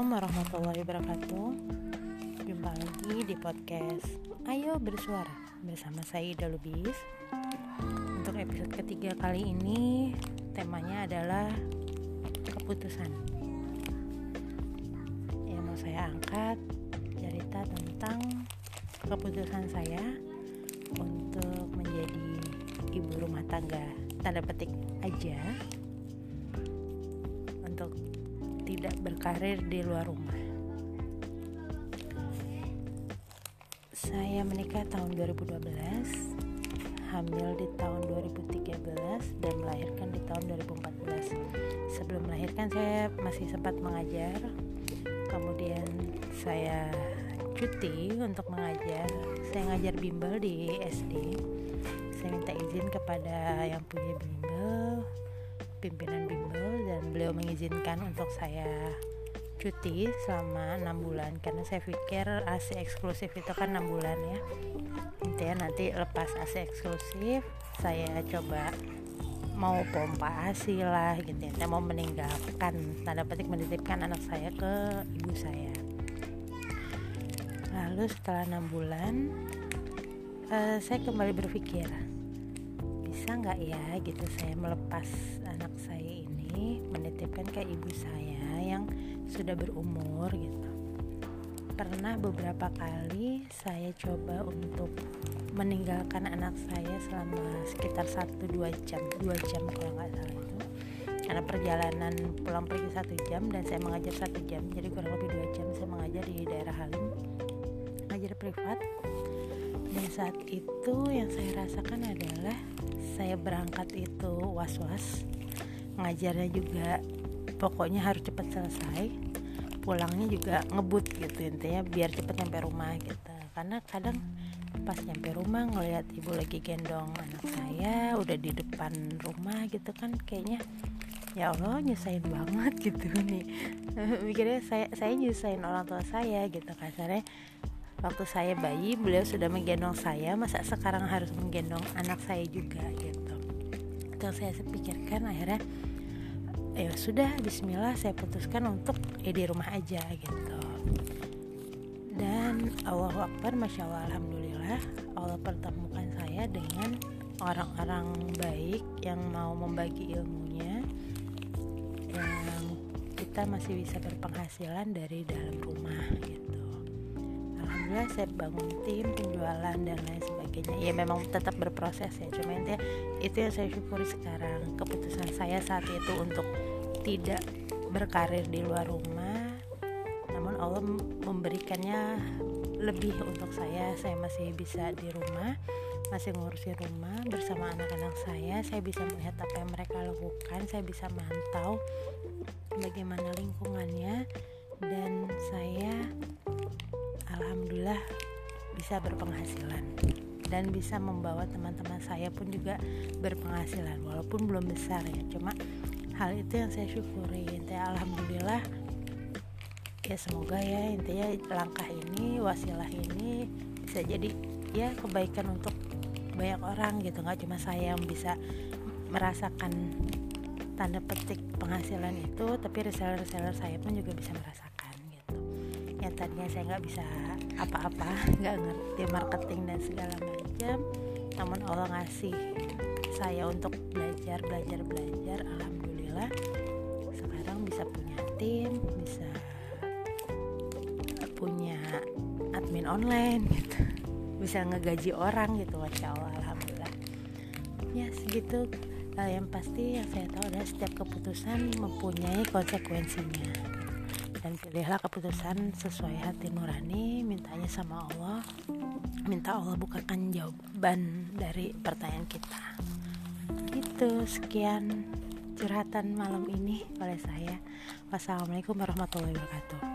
Assalamualaikum warahmatullahi wabarakatuh. Jumpa lagi di podcast Ayo Bersuara Bersama saya Ida Lubis. Untuk episode ketiga kali ini Temanya adalah Keputusan. Yang mau saya angkat Cerita tentang Keputusan saya Untuk menjadi Ibu rumah tangga Tanda petik aja tidak berkarir di luar rumah. Saya menikah tahun 2012, hamil di tahun 2013 dan melahirkan di tahun 2014. Sebelum melahirkan saya masih sempat mengajar. Kemudian saya cuti untuk mengajar. Saya ngajar bimbel di SD. Saya minta izin kepada yang punya bimbel pimpinan bimbel dan beliau mengizinkan untuk saya cuti selama enam bulan. Karena saya pikir AC eksklusif itu kan enam bulan ya. Intinya nanti lepas AC eksklusif saya coba mau pompa ASI lah gitu ya. Saya mau meninggalkan tanda petik menitipkan anak saya ke ibu saya. Lalu setelah enam bulan uh, saya kembali berpikir bisa nggak ya gitu saya melepas anak saya ini menitipkan ke ibu saya yang sudah berumur gitu. Pernah beberapa kali saya coba untuk meninggalkan anak saya selama sekitar 1-2 jam 2 jam kalau nggak salah itu. Karena perjalanan pulang pergi satu jam dan saya mengajar satu jam jadi kurang lebih dua jam saya mengajar di daerah Halim mengajar privat dan saat itu yang saya rasakan adalah saya berangkat itu was-was ngajarnya juga pokoknya harus cepat selesai pulangnya juga ngebut gitu intinya biar cepat nyampe rumah gitu. Karena kadang pas nyampe rumah ngelihat ibu lagi gendong anak saya udah di depan rumah gitu kan kayaknya ya Allah nyusahin banget gitu nih. Mikirnya saya saya nyusahin orang tua saya gitu kasarnya waktu saya bayi beliau sudah menggendong saya. Masa sekarang harus menggendong anak saya juga gitu. Itu saya pikirkan akhirnya ya sudah Bismillah saya putuskan untuk ya di rumah aja gitu. Dan Allah Akbar Masya Allah Alhamdulillah Allah pertemukan saya dengan orang-orang baik yang mau membagi ilmunya yang kita masih bisa berpenghasilan dari dalam rumah gitu alhamdulillah saya bangun tim penjualan dan lain sebagainya. Ya memang tetap berproses ya cuma intinya itu yang saya syukuri sekarang. Keputusan saya saat itu untuk tidak berkarir di luar rumah namun Allah memberikannya lebih untuk saya. Saya masih bisa di rumah masih ngurusin rumah bersama anak-anak saya. Saya bisa melihat apa yang mereka lakukan saya bisa mantau bagaimana lingkungannya dan saya alhamdulillah bisa berpenghasilan. Dan bisa membawa teman-teman saya pun juga berpenghasilan walaupun belum besar ya. Cuma hal itu yang saya syukuri intinya alhamdulillah. Ya semoga ya intinya langkah ini wasilah ini bisa jadi ya kebaikan untuk banyak orang gitu. Nggak cuma saya yang bisa merasakan tanda petik penghasilan itu tapi reseller-reseller saya pun juga bisa merasakan yang tadinya saya nggak bisa apa-apa nggak ngerti marketing dan segala macam. Namun Allah ngasih saya untuk belajar belajar belajar. Alhamdulillah sekarang bisa punya tim bisa punya admin online gitu. Bisa ngegaji orang gitu masya Allah alhamdulillah. Ya segitu. Uh, yang pasti yang saya tahu adalah setiap keputusan mempunyai konsekuensinya dan pilihlah keputusan sesuai hati nurani mintanya sama Allah. Minta Allah bukakan jawaban dari pertanyaan kita. Gitu sekian curhatan malam ini oleh saya. Wassalamualaikum warahmatullahi wabarakatuh